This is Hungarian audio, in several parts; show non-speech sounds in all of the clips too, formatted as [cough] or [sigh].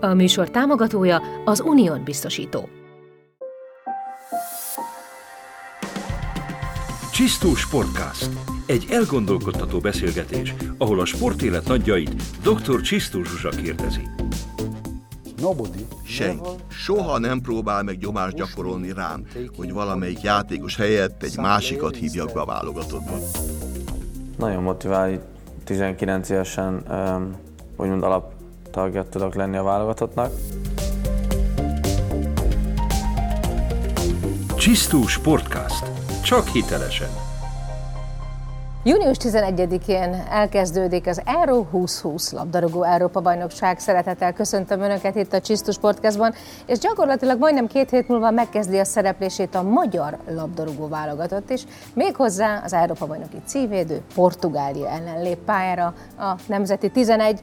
A műsor támogatója az Unión biztosító. Csisztó Sportcast. Egy elgondolkodtató beszélgetés, ahol a sportélet nagyjait dr. Csisztó Zsuzsa kérdezi. Senki soha nem próbál meg nyomást gyakorolni rám, hogy valamelyik játékos helyett egy másikat hívjak be a válogatottba. Nagyon motivál, 19 évesen úgymond alaptagja tudok lenni a válogatottnak. Csisztó Sportcast. Csak hitelesen. Június 11-én elkezdődik az Euro 2020 labdarúgó Európa bajnokság. Szeretettel köszöntöm Önöket itt a Csisztus Sportkezban, és gyakorlatilag majdnem két hét múlva megkezdi a szereplését a magyar labdarúgó válogatott is, méghozzá az Európa bajnoki címvédő Portugália ellen lép pályára a Nemzeti 11,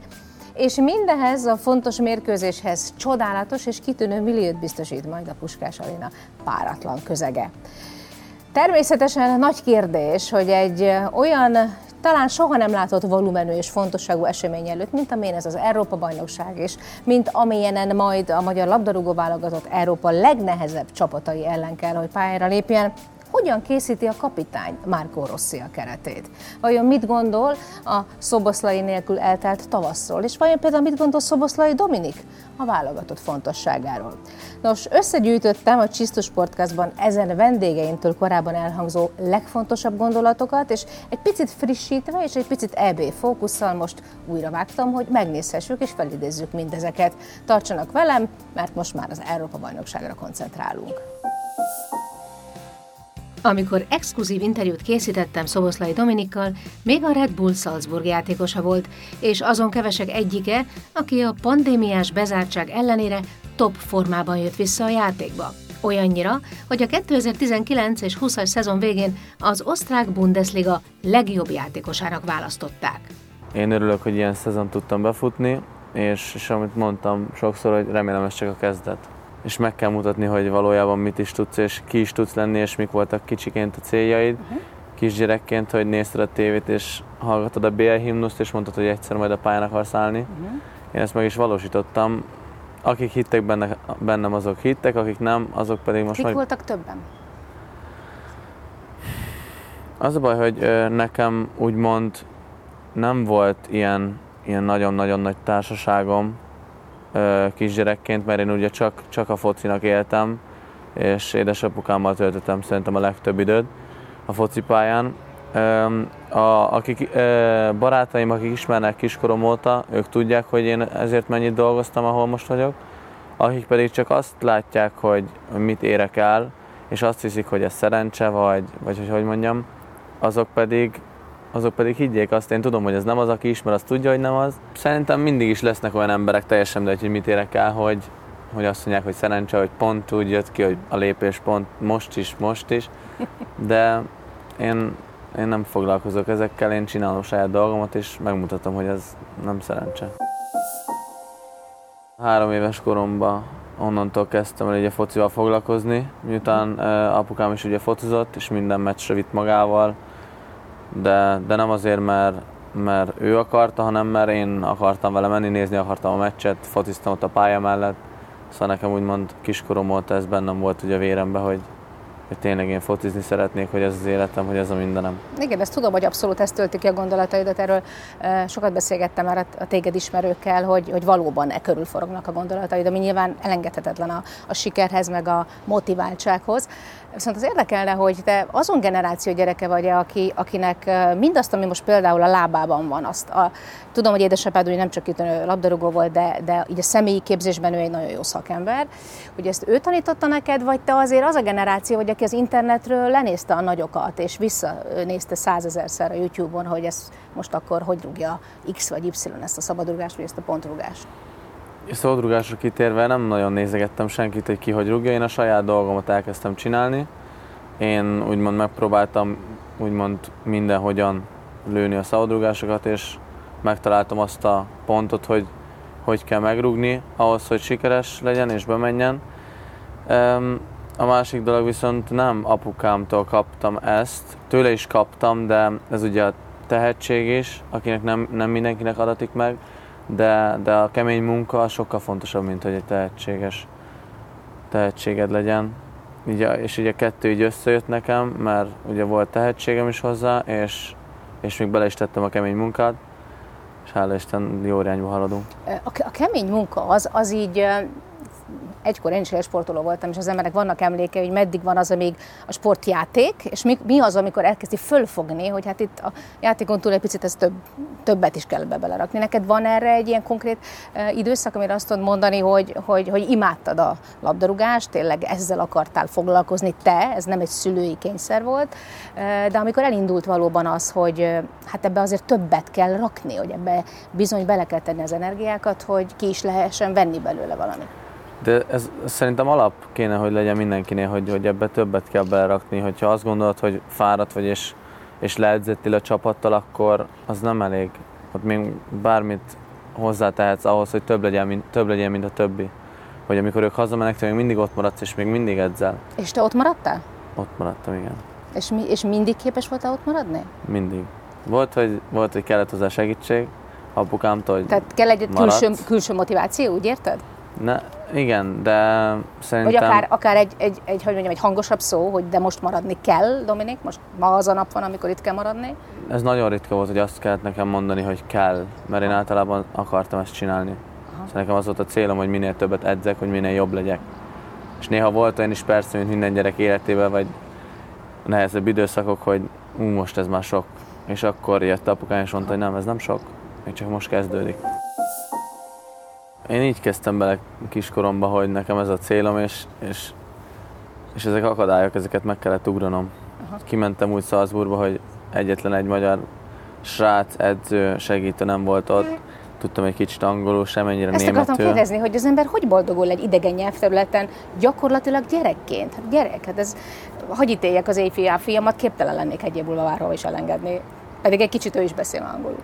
és mindehez a fontos mérkőzéshez csodálatos és kitűnő milliót biztosít majd a Puskás Arena páratlan közege. Természetesen nagy kérdés, hogy egy olyan talán soha nem látott volumenű és fontosságú esemény előtt, mint amilyen ez az Európa-bajnokság is, mint amilyenen majd a magyar labdarúgó válogatott Európa legnehezebb csapatai ellen kell, hogy pályára lépjen, hogyan készíti a kapitány Márkó Rossi a keretét? Vajon mit gondol a Szoboszlai nélkül eltelt tavaszról? És vajon például mit gondol Szoboszlai Dominik a válogatott fontosságáról? Nos, összegyűjtöttem a Csisztus Podcastban ezen vendégeimtől korábban elhangzó legfontosabb gondolatokat, és egy picit frissítve és egy picit EB fókusszal most újra vágtam, hogy megnézhessük és felidézzük mindezeket. Tartsanak velem, mert most már az Európa-bajnokságra koncentrálunk. Amikor exkluzív interjút készítettem Szoboszlai Dominikkal, még a Red Bull Salzburg játékosa volt, és azon kevesek egyike, aki a pandémiás bezártság ellenére top formában jött vissza a játékba. Olyannyira, hogy a 2019 és 20-as szezon végén az osztrák Bundesliga legjobb játékosának választották. Én örülök, hogy ilyen szezon tudtam befutni, és, és amit mondtam sokszor, hogy remélem ez csak a kezdet és meg kell mutatni, hogy valójában mit is tudsz, és ki is tudsz lenni, és mik voltak kicsiként a céljaid. Uh-huh. Kisgyerekként, hogy nézted a tévét, és hallgatod a BL himnuszt, és mondtad, hogy egyszer majd a pályán akarsz állni. Uh-huh. Én ezt meg is valósítottam. Akik hittek benne, bennem, azok hittek, akik nem, azok pedig most Kik majd... voltak többen? Az a baj, hogy nekem úgymond nem volt ilyen, ilyen nagyon-nagyon nagy társaságom, kisgyerekként, mert én ugye csak, csak a focinak éltem, és édesapukámmal töltöttem szerintem a legtöbb időt a focipályán. A, akik, barátaim, akik ismernek kiskorom óta, ők tudják, hogy én ezért mennyit dolgoztam, ahol most vagyok. Akik pedig csak azt látják, hogy mit érek el, és azt hiszik, hogy ez szerencse, vagy, vagy hogy hogy mondjam, azok pedig azok pedig higgyék azt, én tudom, hogy ez nem az, aki ismer, az tudja, hogy nem az. Szerintem mindig is lesznek olyan emberek, teljesen de hogy mit érek el, hogy, hogy azt mondják, hogy szerencse, hogy pont úgy jött ki, hogy a lépés pont most is, most is. De én, én nem foglalkozok ezekkel, én csinálom saját dolgomat, és megmutatom, hogy ez nem szerencse. Három éves koromban onnantól kezdtem el ugye focival foglalkozni, miután apukám is ugye focizott, és minden meccsre vitt magával, de, de nem azért, mert, mert ő akarta, hanem mert én akartam vele menni, nézni akartam a meccset, fociztam ott a pálya mellett, szóval nekem úgymond kiskorom volt, ez bennem volt ugye a vérembe, hogy, hogy tényleg én fotizni szeretnék, hogy ez az életem, hogy ez a mindenem. Igen, ezt tudom, hogy abszolút ezt tölti ki a gondolataidat, erről sokat beszélgettem már a téged ismerőkkel, hogy, hogy valóban e körül forognak a gondolataid, ami nyilván elengedhetetlen a, a sikerhez, meg a motiváltsághoz. Viszont az érdekelne, hogy te azon generáció gyereke vagy aki, akinek mindazt, ami most például a lábában van, azt a, tudom, hogy édesapád ugye nem csak itt labdarúgó volt, de, de így a személyi képzésben ő egy nagyon jó szakember. Hogy ezt ő tanította neked, vagy te azért az a generáció, vagy aki az internetről lenézte a nagyokat, és visszanézte százezerszer a YouTube-on, hogy ez most akkor hogy rúgja X vagy Y ezt a szabadrugást, vagy ezt a pontrúgást? Szódrugásra kitérve nem nagyon nézegettem senkit, hogy ki hogy rúgja, én a saját dolgomat elkezdtem csinálni. Én úgymond megpróbáltam úgymond mindenhogyan lőni a szabadrugásokat, és megtaláltam azt a pontot, hogy hogy kell megrúgni, ahhoz, hogy sikeres legyen és bemenjen. A másik dolog viszont nem apukámtól kaptam ezt, tőle is kaptam, de ez ugye a tehetség is, akinek nem, nem mindenkinek adatik meg, de, de a kemény munka sokkal fontosabb, mint hogy egy tehetséges tehetséged legyen. Így, és ugye a kettő így összejött nekem, mert ugye volt tehetségem is hozzá, és, és még bele is tettem a kemény munkát, és hála Isten jó irányba haladunk. A, a kemény munka az, az így egykor én is sportoló voltam, és az emberek vannak emléke, hogy meddig van az, amíg a sportjáték, és mi, mi az, amikor elkezdi fölfogni, hogy hát itt a játékon túl egy picit ez több, többet is kell be belerakni. Neked van erre egy ilyen konkrét uh, időszak, amire azt tudod mondani, hogy, hogy, hogy imádtad a labdarúgást, tényleg ezzel akartál foglalkozni te, ez nem egy szülői kényszer volt, uh, de amikor elindult valóban az, hogy uh, hát ebbe azért többet kell rakni, hogy ebbe bizony bele kell tenni az energiákat, hogy ki is lehessen venni belőle valamit. De ez szerintem alap kéne, hogy legyen mindenkinél, hogy, hogy ebbe többet kell belerakni. Hogyha azt gondolod, hogy fáradt vagy és, és leedzettél a csapattal, akkor az nem elég. Ott még bármit hozzátehetsz ahhoz, hogy több legyen, mint, több legyen, mint a többi. Hogy amikor ők hazamennek, te még mindig ott maradsz, és még mindig edzel. És te ott maradtál? Ott maradtam, igen. És, mi, és mindig képes voltál ott maradni? Mindig. Volt, hogy, volt, hogy kellett hozzá segítség apukámtól, hogy Tehát kell egy külső, külső motiváció, úgy érted? Ne, igen, de szerintem... Vagy akár, akár egy, egy, egy, hogy mondjam, egy hangosabb szó, hogy de most maradni kell, Dominik, most ma az a nap van, amikor itt kell maradni. Ez nagyon ritka volt, hogy azt kellett nekem mondani, hogy kell, mert én általában akartam ezt csinálni. Szóval nekem az volt a célom, hogy minél többet edzek, hogy minél jobb legyek. És néha volt olyan is persze, mint minden gyerek életében, vagy nehezebb időszakok, hogy ú, most ez már sok. És akkor jött apukám és mondta, hogy nem, ez nem sok, még csak most kezdődik. Én így kezdtem bele kiskoromba, hogy nekem ez a célom, és, és, és ezek akadályok, ezeket meg kellett ugranom. Aha. Kimentem úgy Salzburgba, hogy egyetlen egy magyar srác, edző, segítő nem volt ott. Tudtam egy kicsit angolul, semennyire Ezt németül. akartam kérdezni, hogy az ember hogy boldogul egy idegen nyelvterületen gyakorlatilag gyerekként? Hát gyerek, hát ez, hogy ítéljek az éjfiá fiamat, képtelen lennék egy év is elengedni. Pedig egy kicsit ő is beszél angolul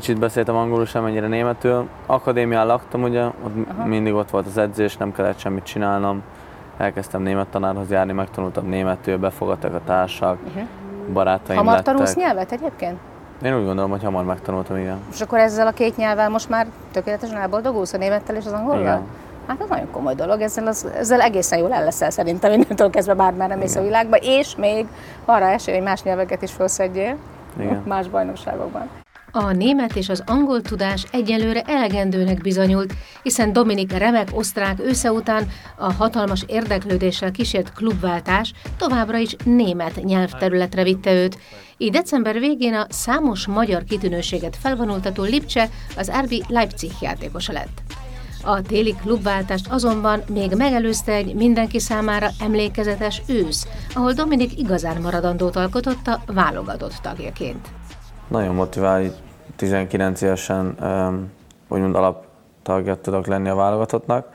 kicsit beszéltem angolul, sem ennyire németül. Akadémián laktam, ugye, ott Aha. mindig ott volt az edzés, nem kellett semmit csinálnom. Elkezdtem német tanárhoz járni, megtanultam németül, befogadtak a társak, uh-huh. barátaim Hamar lettek. tanulsz nyelvet egyébként? Én úgy gondolom, hogy hamar megtanultam, igen. És akkor ezzel a két nyelvvel most már tökéletesen elboldogulsz a némettel és az angollal? Igen. Hát ez nagyon komoly dolog, ezzel, az, ezzel egészen jól el leszel szerintem innentől kezdve bármerre mész a világba, és még arra esély, hogy más nyelveket is felszedjél Igen. más bajnokságokban. A német és az angol tudás egyelőre elegendőnek bizonyult, hiszen Dominik remek osztrák ősze után a hatalmas érdeklődéssel kísért klubváltás továbbra is német nyelvterületre vitte őt. Így december végén a számos magyar kitűnőséget felvonultató Lipcse az RB Leipzig játékosa lett. A téli klubváltást azonban még megelőzte egy mindenki számára emlékezetes ősz, ahol Dominik igazán maradandót alkotott a válogatott tagjaként. Nagyon motivál, 19 évesen úgymond alaptagja tudok lenni a válogatottnak.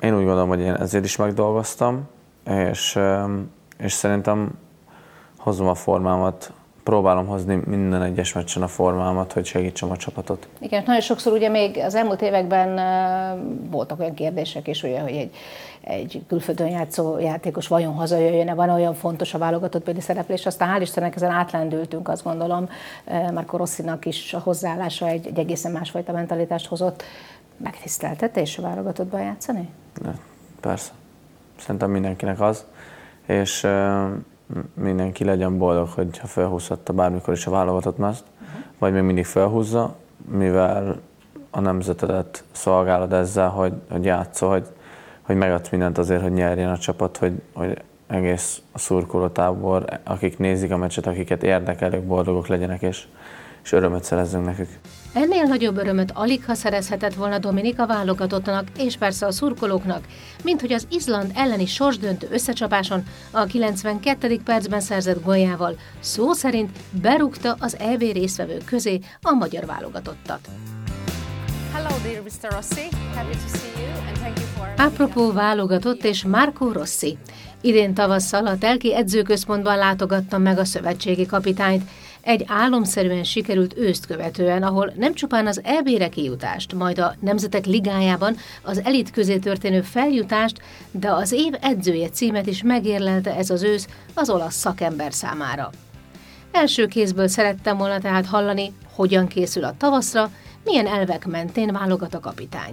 Én úgy gondolom, hogy én ezért is megdolgoztam, és, és szerintem hozom a formámat próbálom hozni minden egyes meccsen a formámat, hogy segítsem a csapatot. Igen, nagyon sokszor ugye még az elmúlt években voltak olyan kérdések is, ugye, hogy egy, egy külföldön játszó játékos vajon hazajöjjön van olyan fontos a válogatott például szereplés, aztán hál' Istennek ezen átlendültünk, azt gondolom, Marco Rosszinak is a hozzáállása egy, egy egészen másfajta mentalitást hozott. Megtiszteltetés a válogatottban játszani? Persze. Szerintem mindenkinek az. És mindenki legyen boldog, hogy ha felhúzhatta bármikor is a válogatott mezt, uh-huh. vagy még mindig felhúzza, mivel a nemzetedet szolgálod ezzel, hogy, hogy játszol, hogy, hogy megadsz mindent azért, hogy nyerjen a csapat, hogy, hogy egész a szurkolótábor, akik nézik a meccset, akiket érdekel, boldogok legyenek, és, és örömöt szerezzünk nekük. Ennél nagyobb örömöt alig ha szerezhetett volna Dominika válogatottnak és persze a szurkolóknak, mint hogy az Izland elleni sorsdöntő összecsapáson a 92. percben szerzett góljával szó szerint berúgta az EB résztvevők közé a magyar válogatottat. Hello dear Mr. Rossi, happy to see you and thank you for... Apropó válogatott és Marco Rossi. Idén tavasszal a Telki edzőközpontban látogattam meg a szövetségi kapitányt, egy álomszerűen sikerült őszt követően, ahol nem csupán az EB-re kijutást, majd a Nemzetek Ligájában az elit közé történő feljutást, de az év edzője címet is megérlelte ez az ősz az olasz szakember számára. Első kézből szerettem volna tehát hallani, hogyan készül a tavaszra, milyen elvek mentén válogat a kapitány.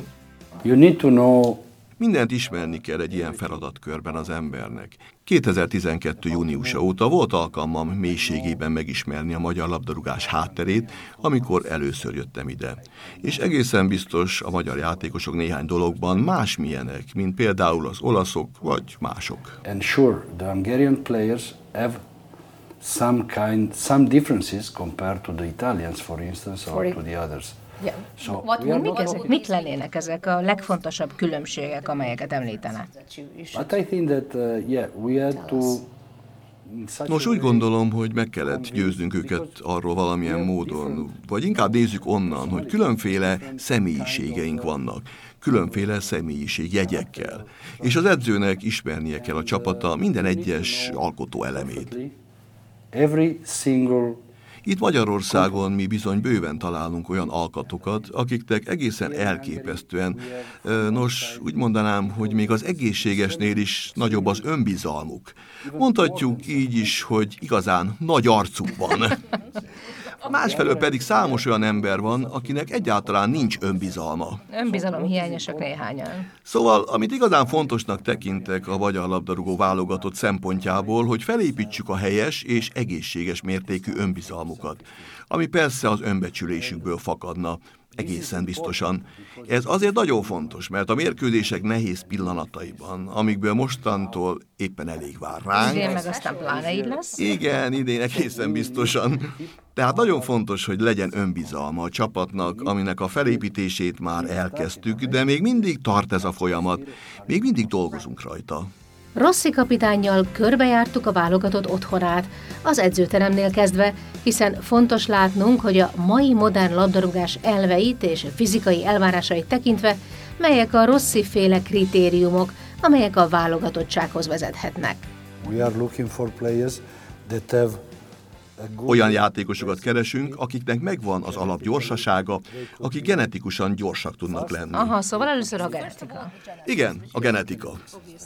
You need to know Mindent ismerni kell egy ilyen feladatkörben az embernek. 2012. júniusa óta volt alkalmam mélységében megismerni a magyar labdarúgás hátterét, amikor először jöttem ide. És egészen biztos a magyar játékosok néhány dologban más milyenek, mint például az olaszok vagy mások. And sure, the Hungarian players have some kind, some differences compared to the Italians, for instance, or to the others. Yeah. So What, mik, ezek, mik lennének ezek a legfontosabb különbségek, amelyeket említene? But I think that, uh, yeah, we had to Nos, úgy gondolom, hogy meg kellett győznünk őket arról valamilyen módon, vagy inkább nézzük onnan, hogy különféle személyiségeink vannak, különféle személyiség jegyekkel, és az edzőnek ismernie kell a csapata minden egyes alkotó elemét. Every single itt Magyarországon mi bizony bőven találunk olyan alkatokat, akiknek egészen elképesztően, nos, úgy mondanám, hogy még az egészségesnél is nagyobb az önbizalmuk. Mondhatjuk így is, hogy igazán nagy arcuk van. [laughs] Másfelől pedig számos olyan ember van, akinek egyáltalán nincs önbizalma. Önbizalom hiányosak néhányan. Szóval, amit igazán fontosnak tekintek a magyar labdarúgó válogatott szempontjából, hogy felépítsük a helyes és egészséges mértékű önbizalmukat, ami persze az önbecsülésükből fakadna, egészen biztosan. Ez azért nagyon fontos, mert a mérkőzések nehéz pillanataiban, amikből mostantól éppen elég vár ránk. Igen, meg aztán pláne így lesz. Igen, idén egészen biztosan. Tehát nagyon fontos, hogy legyen önbizalma a csapatnak, aminek a felépítését már elkezdtük, de még mindig tart ez a folyamat, még mindig dolgozunk rajta. Rossi kapitánnyal körbejártuk a válogatott otthonát, az edzőteremnél kezdve, hiszen fontos látnunk, hogy a mai modern labdarúgás elveit és fizikai elvárásait tekintve, melyek a Rossi féle kritériumok, amelyek a válogatottsághoz vezethetnek. We are looking for players that have olyan játékosokat keresünk, akiknek megvan az alap gyorsasága, akik genetikusan gyorsak tudnak lenni. Aha, szóval először a genetika. Igen, a genetika.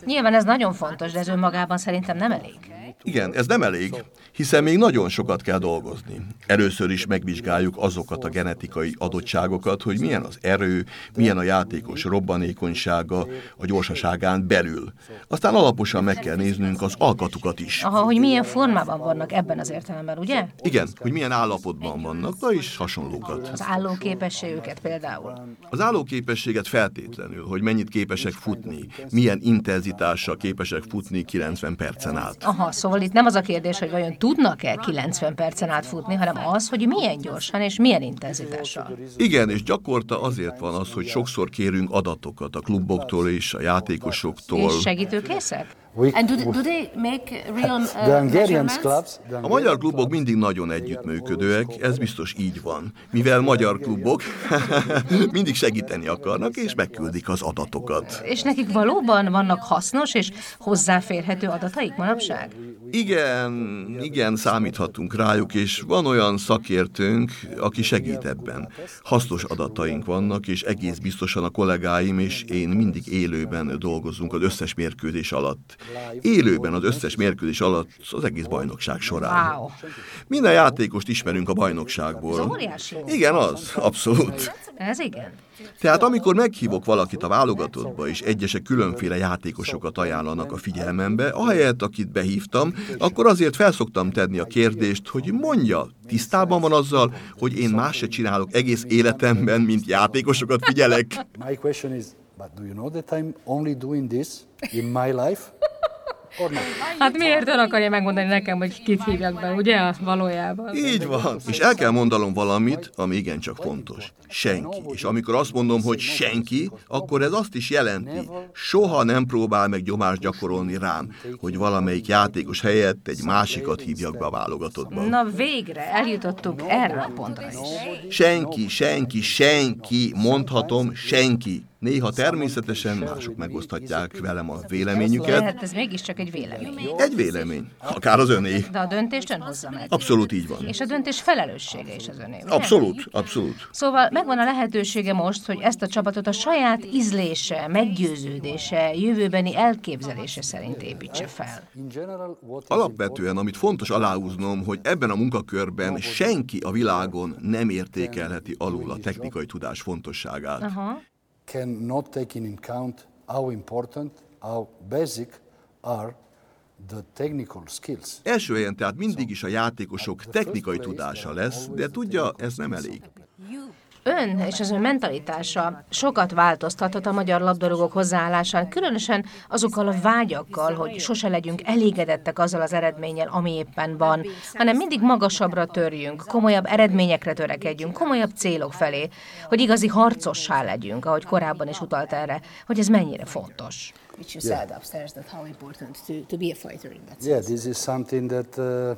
Nyilván ez nagyon fontos, de ez önmagában szerintem nem elég. Igen, ez nem elég, hiszen még nagyon sokat kell dolgozni. Először is megvizsgáljuk azokat a genetikai adottságokat, hogy milyen az erő, milyen a játékos robbanékonysága a gyorsaságán belül. Aztán alaposan meg kell néznünk az alkatukat is. Aha, hogy milyen formában vannak ebben az értelemben, ugye? Igen, hogy milyen állapotban vannak, na is hasonlókat. Az állóképességüket például. Az állóképességet feltétlenül, hogy mennyit képesek futni, milyen intenzitással képesek futni 90 percen át. Aha, szóval itt nem az a kérdés, hogy vajon tudnak-e 90 percen át futni, hanem az, hogy milyen gyorsan és milyen intenzitással. Igen, és gyakorta azért van az, hogy sokszor kérünk adatokat a kluboktól és a játékosoktól. És segítőkészek? And do, do they make real, [laughs] uh, clubs, a magyar klubok mindig nagyon együttműködőek, ez biztos így van. Mivel magyar klubok [laughs] mindig segíteni akarnak, és megküldik az adatokat. És nekik valóban vannak hasznos és hozzáférhető adataik manapság? Igen, igen, számíthatunk rájuk, és van olyan szakértőnk, aki segít ebben. Hasznos adataink vannak, és egész biztosan a kollégáim és én mindig élőben dolgozunk az összes mérkőzés alatt. Élőben az összes mérkőzés alatt az egész bajnokság során. Wow. Minden játékost ismerünk a bajnokságból. Ez. Igen, az, abszolút. Ez igen. Tehát amikor meghívok valakit a válogatottba, és egyesek különféle játékosokat ajánlanak a figyelmembe, ahelyett, akit behívtam, akkor azért felszoktam tenni a kérdést, hogy mondja, tisztában van azzal, hogy én más se csinálok egész életemben, mint játékosokat figyelek. But do you know that I'm only doing this in my life? [laughs] Hát miért ön akarja megmondani nekem, hogy kit hívjak be, ugye, valójában? Így van. És el kell mondanom valamit, ami igencsak fontos. Senki. És amikor azt mondom, hogy senki, akkor ez azt is jelenti, soha nem próbál meg gyomást gyakorolni rám, hogy valamelyik játékos helyett egy másikat hívjak be a válogatottba. Na végre, eljutottuk erre a pontra is. Senki, senki, senki, mondhatom, senki Néha természetesen mások megoszthatják velem a véleményüket. Hát ez mégiscsak egy vélemény. Egy vélemény, akár az öné. De a döntést ön hozza meg. Abszolút így van. És a döntés felelőssége is az öné. Abszolút, abszolút. Szóval megvan a lehetősége most, hogy ezt a csapatot a saját ízlése, meggyőződése, jövőbeni elképzelése szerint építse fel. Alapvetően, amit fontos aláhúznom, hogy ebben a munkakörben senki a világon nem értékelheti alul a technikai tudás fontosságát. Aha. Cannot take in account how important, how basic are the technical skills. Első helyen tehát mindig is a játékosok technikai tudása lesz, de tudja, ez nem elég. Ön és az ön mentalitása sokat változtatott a magyar labdarúgók hozzáállásán, különösen azokkal a vágyakkal, hogy sose legyünk elégedettek azzal az eredménnyel, ami éppen van, hanem mindig magasabbra törjünk, komolyabb eredményekre törekedjünk, komolyabb célok felé, hogy igazi harcossá legyünk, ahogy korábban is utalt erre, hogy ez mennyire fontos. Which you said upstairs that how important to, to be a fighter in that sense. Yeah, this is something that uh...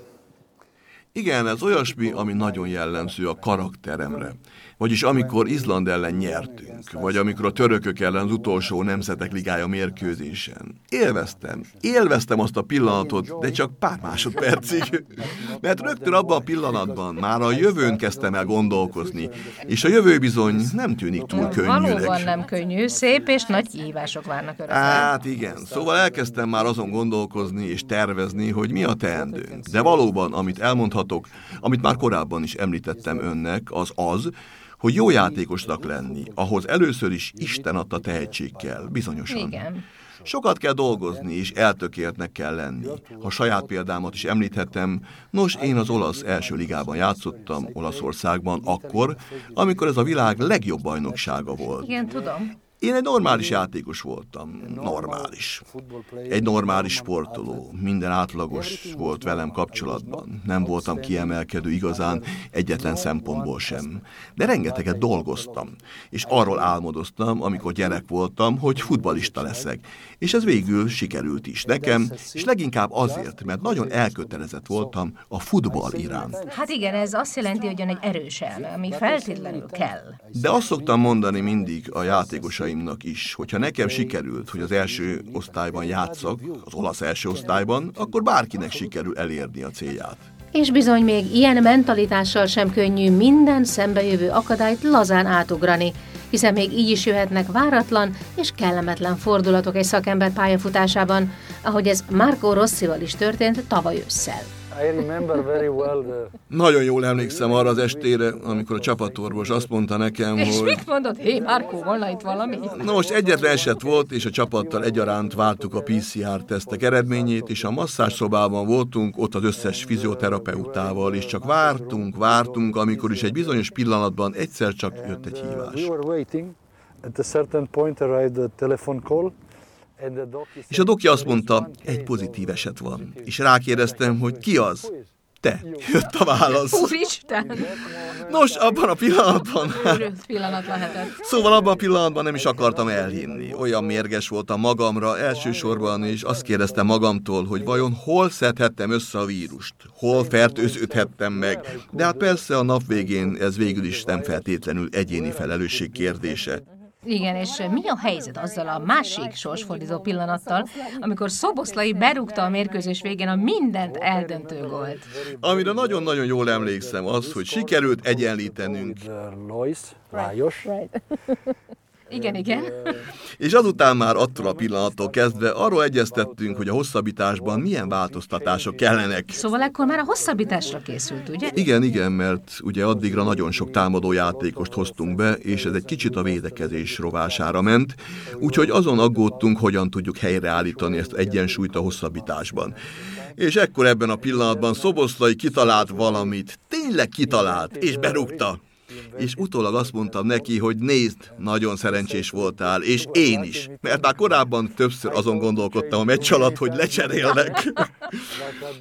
Igen, ez olyasmi, ami nagyon jellemző a karakteremre. Vagyis amikor Izland ellen nyertünk, vagy amikor a törökök ellen az utolsó nemzetek ligája mérkőzésen. Élveztem. Élveztem azt a pillanatot, de csak pár másodpercig. Mert rögtön abban a pillanatban már a jövőn kezdtem el gondolkozni, és a jövő bizony nem tűnik túl könnyűnek. Valóban nem könnyű, szép és nagy kihívások várnak örökre. Hát igen, szóval elkezdtem már azon gondolkozni és tervezni, hogy mi a teendőnk. De valóban, amit elmondhatok, amit már korábban is említettem önnek, az az, hogy jó játékosnak lenni, ahhoz először is Isten adta tehetség kell, bizonyosan. Igen. Sokat kell dolgozni, és eltökéltnek kell lenni. Ha saját példámat is említhettem, nos, én az olasz első ligában játszottam Olaszországban akkor, amikor ez a világ legjobb bajnoksága volt. Igen, tudom. Én egy normális játékos voltam, normális. Egy normális sportoló, minden átlagos volt velem kapcsolatban. Nem voltam kiemelkedő igazán egyetlen szempontból sem. De rengeteget dolgoztam, és arról álmodoztam, amikor gyerek voltam, hogy futbalista leszek. És ez végül sikerült is nekem, és leginkább azért, mert nagyon elkötelezett voltam a futball iránt. Hát igen, ez azt jelenti, hogy egy erős elme, ami feltétlenül kell. De azt szoktam mondani mindig a játékosai barátaimnak is, hogyha nekem sikerült, hogy az első osztályban játszak, az olasz első osztályban, akkor bárkinek sikerül elérni a célját. És bizony még ilyen mentalitással sem könnyű minden szembejövő akadályt lazán átugrani, hiszen még így is jöhetnek váratlan és kellemetlen fordulatok egy szakember pályafutásában, ahogy ez Marco Rossival is történt tavaly ősszel. Nagyon jól emlékszem arra az estére, amikor a csapatorvos azt mondta nekem, és hogy... mit mondott? Hé, Márkó, volna itt valami? Na most egyetlen eset volt, és a csapattal egyaránt vártuk a PCR-tesztek eredményét, és a masszás szobában voltunk, ott az összes fizioterapeutával, és csak vártunk, vártunk, amikor is egy bizonyos pillanatban egyszer csak jött egy hívás. At a certain point arrived a telephone call és a doki azt mondta, egy pozitív eset van. És rákérdeztem, hogy ki az? Te, jött a válasz. Úristen! Nos, abban a pillanatban... pillanat lehetett. Szóval abban a pillanatban nem is akartam elhinni. Olyan mérges voltam magamra elsősorban, és azt kérdeztem magamtól, hogy vajon hol szedhettem össze a vírust? Hol fertőződhettem meg? De hát persze a nap végén ez végül is nem feltétlenül egyéni felelősség kérdése. Igen, és mi a helyzet azzal a másik sorsfordító pillanattal, amikor Szoboszlai berúgta a mérkőzés végén a mindent eldöntő gólt? Amire nagyon-nagyon jól emlékszem az, hogy sikerült egyenlítenünk. Right. Igen, igen. [laughs] És azután már attól a pillanattól kezdve arról egyeztettünk, hogy a hosszabbításban milyen változtatások kellenek. Szóval ekkor már a hosszabbításra készült, ugye? Igen, igen, mert ugye addigra nagyon sok támadó játékost hoztunk be, és ez egy kicsit a védekezés rovására ment, úgyhogy azon aggódtunk, hogyan tudjuk helyreállítani ezt egyensúlyt a hosszabbításban. És ekkor ebben a pillanatban Szoboszlai kitalált valamit, tényleg kitalált, és berúgta és utólag azt mondtam neki, hogy nézd, nagyon szerencsés voltál, és én is, mert már korábban többször azon gondolkodtam a meccs alatt, hogy lecserélnek.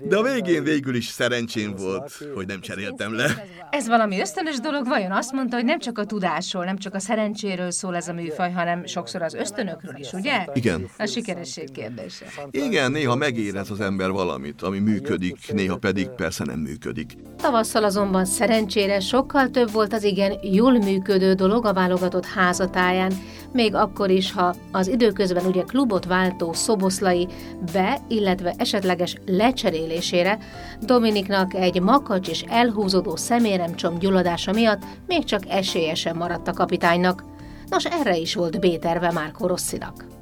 De a végén végül is szerencsém volt, hogy nem cseréltem le. Ez valami ösztönös dolog, vajon azt mondta, hogy nem csak a tudásról, nem csak a szerencséről szól ez a műfaj, hanem sokszor az ösztönökről is, ugye? Igen. A sikeresség kérdése. Igen, néha megérez az ember valamit, ami működik, néha pedig persze nem működik. Tavasszal azonban szerencsére sokkal több volt az igen igen jól működő dolog a válogatott házatáján, még akkor is, ha az időközben ugye klubot váltó szoboszlai be, illetve esetleges lecserélésére Dominiknak egy makacs és elhúzódó szeméremcsom gyulladása miatt még csak esélyesen maradt a kapitánynak. Nos, erre is volt B-terve Márko Rosszinak.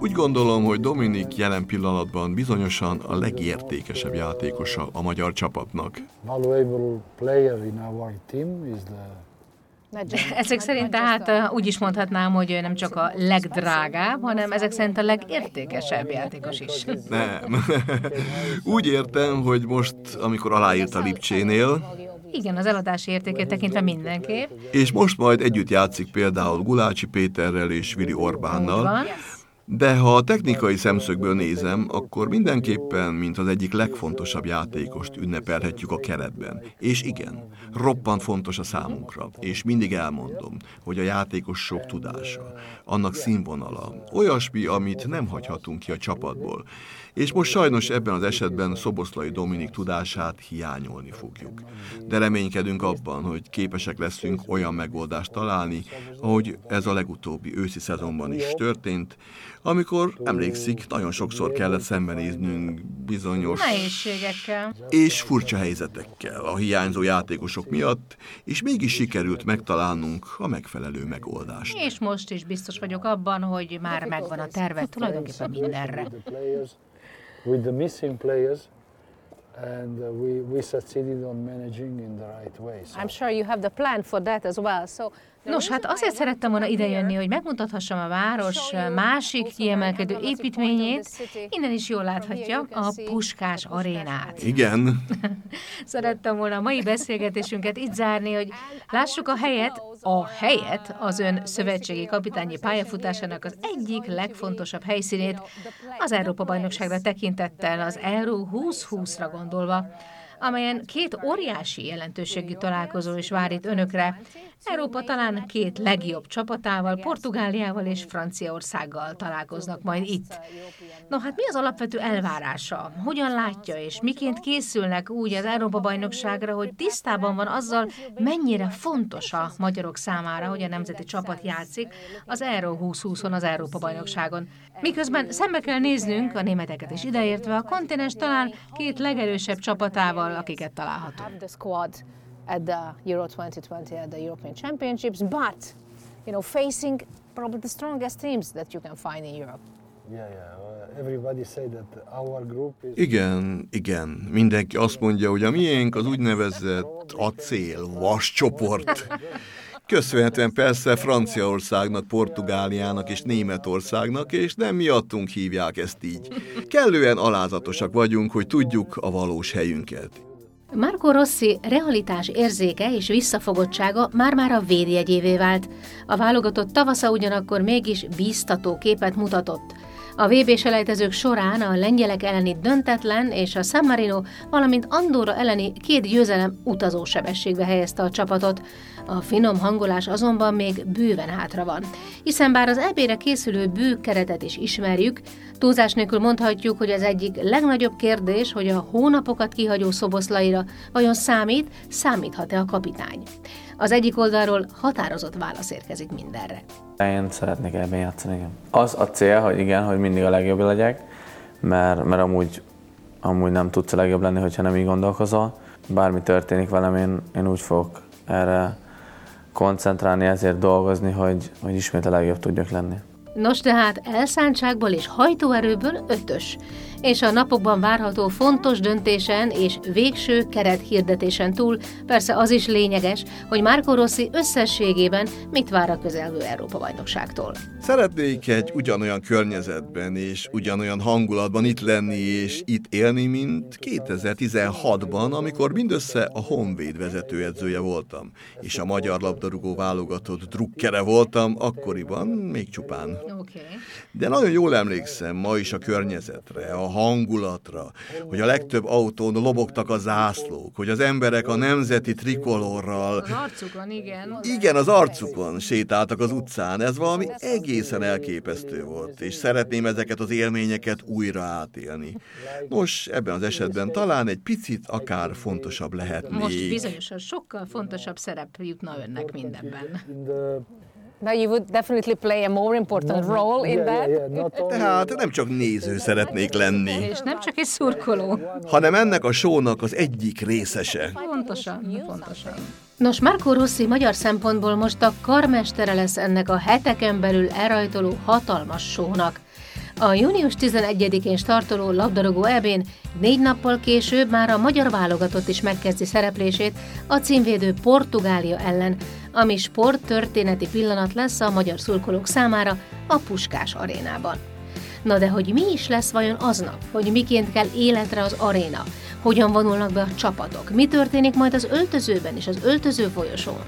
Úgy gondolom, hogy Dominik jelen pillanatban bizonyosan a legértékesebb játékosa a magyar csapatnak. Ezek szerint tehát úgy is mondhatnám, hogy ő nem csak a legdrágább, hanem ezek szerint a legértékesebb játékos is. Nem. [laughs] Úgy értem, hogy most, amikor aláírt a Lipcsénél, igen, az eladási értékét tekintve mindenképp. És most majd együtt játszik például Gulácsi Péterrel és Vili Orbánnal, de ha a technikai szemszögből nézem, akkor mindenképpen, mint az egyik legfontosabb játékost ünnepelhetjük a keretben. És igen, roppant fontos a számunkra, és mindig elmondom, hogy a játékos sok tudása, annak színvonala, olyasmi, amit nem hagyhatunk ki a csapatból. És most sajnos ebben az esetben Szoboszlai Dominik tudását hiányolni fogjuk. De reménykedünk abban, hogy képesek leszünk olyan megoldást találni, ahogy ez a legutóbbi őszi szezonban is történt, amikor, emlékszik, nagyon sokszor kellett szembenéznünk bizonyos... Nehézségekkel. És furcsa helyzetekkel a hiányzó játékosok miatt, és mégis sikerült megtalálnunk a megfelelő megoldást. És most is biztos vagyok abban, hogy már megvan a terve tulajdonképpen mindenre. With the missing players, and uh, we, we succeeded on managing in the right way. So. I'm sure you have the plan for that as well. So Nos, hát azért szerettem volna idejönni, hogy megmutathassam a város másik kiemelkedő építményét. Innen is jól láthatja a Puskás arénát. Igen. [laughs] Szerettem volna a mai beszélgetésünket itt zárni, hogy lássuk a helyet, a helyet az ön szövetségi kapitányi pályafutásának az egyik legfontosabb helyszínét, az Európa-bajnokságra tekintettel, az Euró 2020-ra gondolva amelyen két óriási jelentőségű találkozó is vár itt önökre. Európa talán két legjobb csapatával, Portugáliával és Franciaországgal találkoznak majd itt. No hát mi az alapvető elvárása? Hogyan látja és miként készülnek úgy az Európa-bajnokságra, hogy tisztában van azzal, mennyire fontos a magyarok számára, hogy a nemzeti csapat játszik az Euró 2020-on az Európa-bajnokságon. Miközben szembe kell néznünk, a németeket is ideértve, a kontinens talán két legerősebb csapatával, akiket találhatunk. At the Euro 2020 at the European Championships, but you know, facing probably the strongest teams that you can find in Europe. Igen, igen. Mindenki azt mondja, hogy a miénk az úgynevezett acél, vas csoport. Köszönhetően persze Franciaországnak, Portugáliának és Németországnak, és nem miattunk hívják ezt így. Kellően alázatosak vagyunk, hogy tudjuk a valós helyünket. Marco Rossi realitás érzéke és visszafogottsága már-már a védjegyévé vált. A válogatott tavasza ugyanakkor mégis bíztató képet mutatott. A vb selejtezők során a lengyelek elleni döntetlen és a San Marino, valamint Andorra elleni két győzelem utazósebességbe helyezte a csapatot. A finom hangolás azonban még bőven hátra van, hiszen bár az EB-re készülő bő keretet is ismerjük, túlzás nélkül mondhatjuk, hogy az egyik legnagyobb kérdés, hogy a hónapokat kihagyó szoboszlaira vajon számít, számíthat-e a kapitány. Az egyik oldalról határozott válasz érkezik mindenre. Én szeretnék ebben játszani. Az a cél, hogy igen, hogy mindig a legjobb legyek, mert, mert amúgy, amúgy nem tudsz a legjobb lenni, hogyha nem így gondolkozol. Bármi történik velem, én, én úgy fogok erre koncentrálni, ezért dolgozni, hogy, hogy ismét a legjobb tudjak lenni. Nos tehát elszántságból és hajtóerőből ötös és a napokban várható fontos döntésen és végső keret hirdetésen túl persze az is lényeges, hogy Marco Rossi összességében mit vár a közelgő Európa-bajnokságtól. Szeretnék egy ugyanolyan környezetben és ugyanolyan hangulatban itt lenni és itt élni, mint 2016-ban, amikor mindössze a Honvéd vezetőedzője voltam, és a magyar labdarúgó válogatott drukkere voltam, akkoriban még csupán Okay. De nagyon jól emlékszem ma is a környezetre, a hangulatra, hogy a legtöbb autón lobogtak a zászlók, hogy az emberek a nemzeti trikolorral... Az arcukon, igen. Igen, az arcukon sétáltak az utcán. Ez valami egészen elképesztő volt, és szeretném ezeket az élményeket újra átélni. Nos, ebben az esetben talán egy picit akár fontosabb lehet. Most bizonyosan sokkal fontosabb szerep jutna önnek mindenben. But you would definitely play a more important role in that. Tehát nem csak néző szeretnék lenni. És nem csak egy szurkoló. Hanem ennek a sónak az egyik részese. Pontosan, pontosan. Nos, Marco Rossi magyar szempontból most a karmestere lesz ennek a heteken belül elrajtoló hatalmas sónak. A június 11-én startoló labdarúgó ebén négy nappal később már a magyar válogatott is megkezdi szereplését a címvédő Portugália ellen, ami sporttörténeti pillanat lesz a magyar szurkolók számára a Puskás arénában. Na de hogy mi is lesz vajon aznap, hogy miként kell életre az aréna, hogyan vonulnak be a csapatok, mi történik majd az öltözőben és az öltöző folyosón.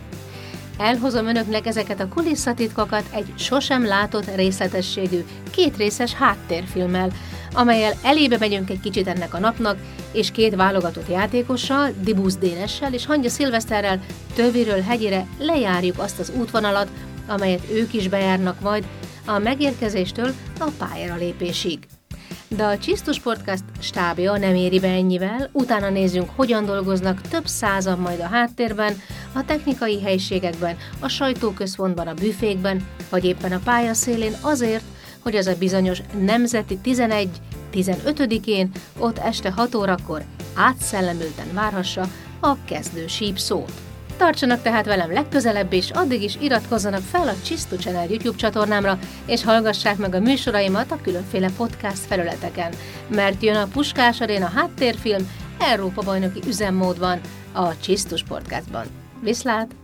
Elhozom önöknek ezeket a kulisszatitkokat egy sosem látott részletességű, kétrészes háttérfilmmel, amelyel elébe megyünk egy kicsit ennek a napnak, és két válogatott játékossal, Dibusz Dénessel és Hangya Szilveszterrel töviről hegyire lejárjuk azt az útvonalat, amelyet ők is bejárnak majd a megérkezéstől a pályára lépésig. De a Csisztus Podcast stábja nem éri be ennyivel, utána nézzünk, hogyan dolgoznak több százan majd a háttérben, a technikai helységekben, a sajtóközpontban, a büfékben, vagy éppen a pályaszélén azért, hogy az a bizonyos nemzeti 11-15-én ott este 6 órakor átszellemülten várhassa a kezdő síp szót. Tartsanak tehát velem legközelebb, és addig is iratkozzanak fel a Csisztu Channel YouTube csatornámra, és hallgassák meg a műsoraimat a különféle podcast felületeken, mert jön a Puskás Aréna háttérfilm Európa bajnoki üzemmódban, a Csisztus Podcastban. Viszlát!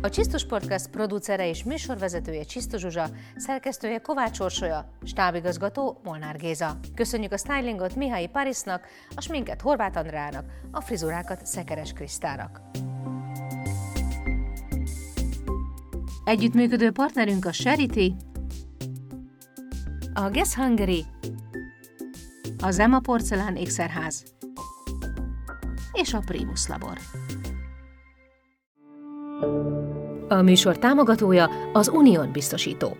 A Csisztus Podcast producere és műsorvezetője Csisztus Zsuzsa, szerkesztője Kovács Orsolya, stábigazgató Molnár Géza. Köszönjük a stylingot Mihály Parisnak, a sminket Horváth Andrának, a frizurákat Szekeres Krisztának. Együttműködő partnerünk a Charity, a Guess Hungary, a Zema Porcelán Ékszerház és a Primus Labor. A műsor támogatója az Unión biztosító.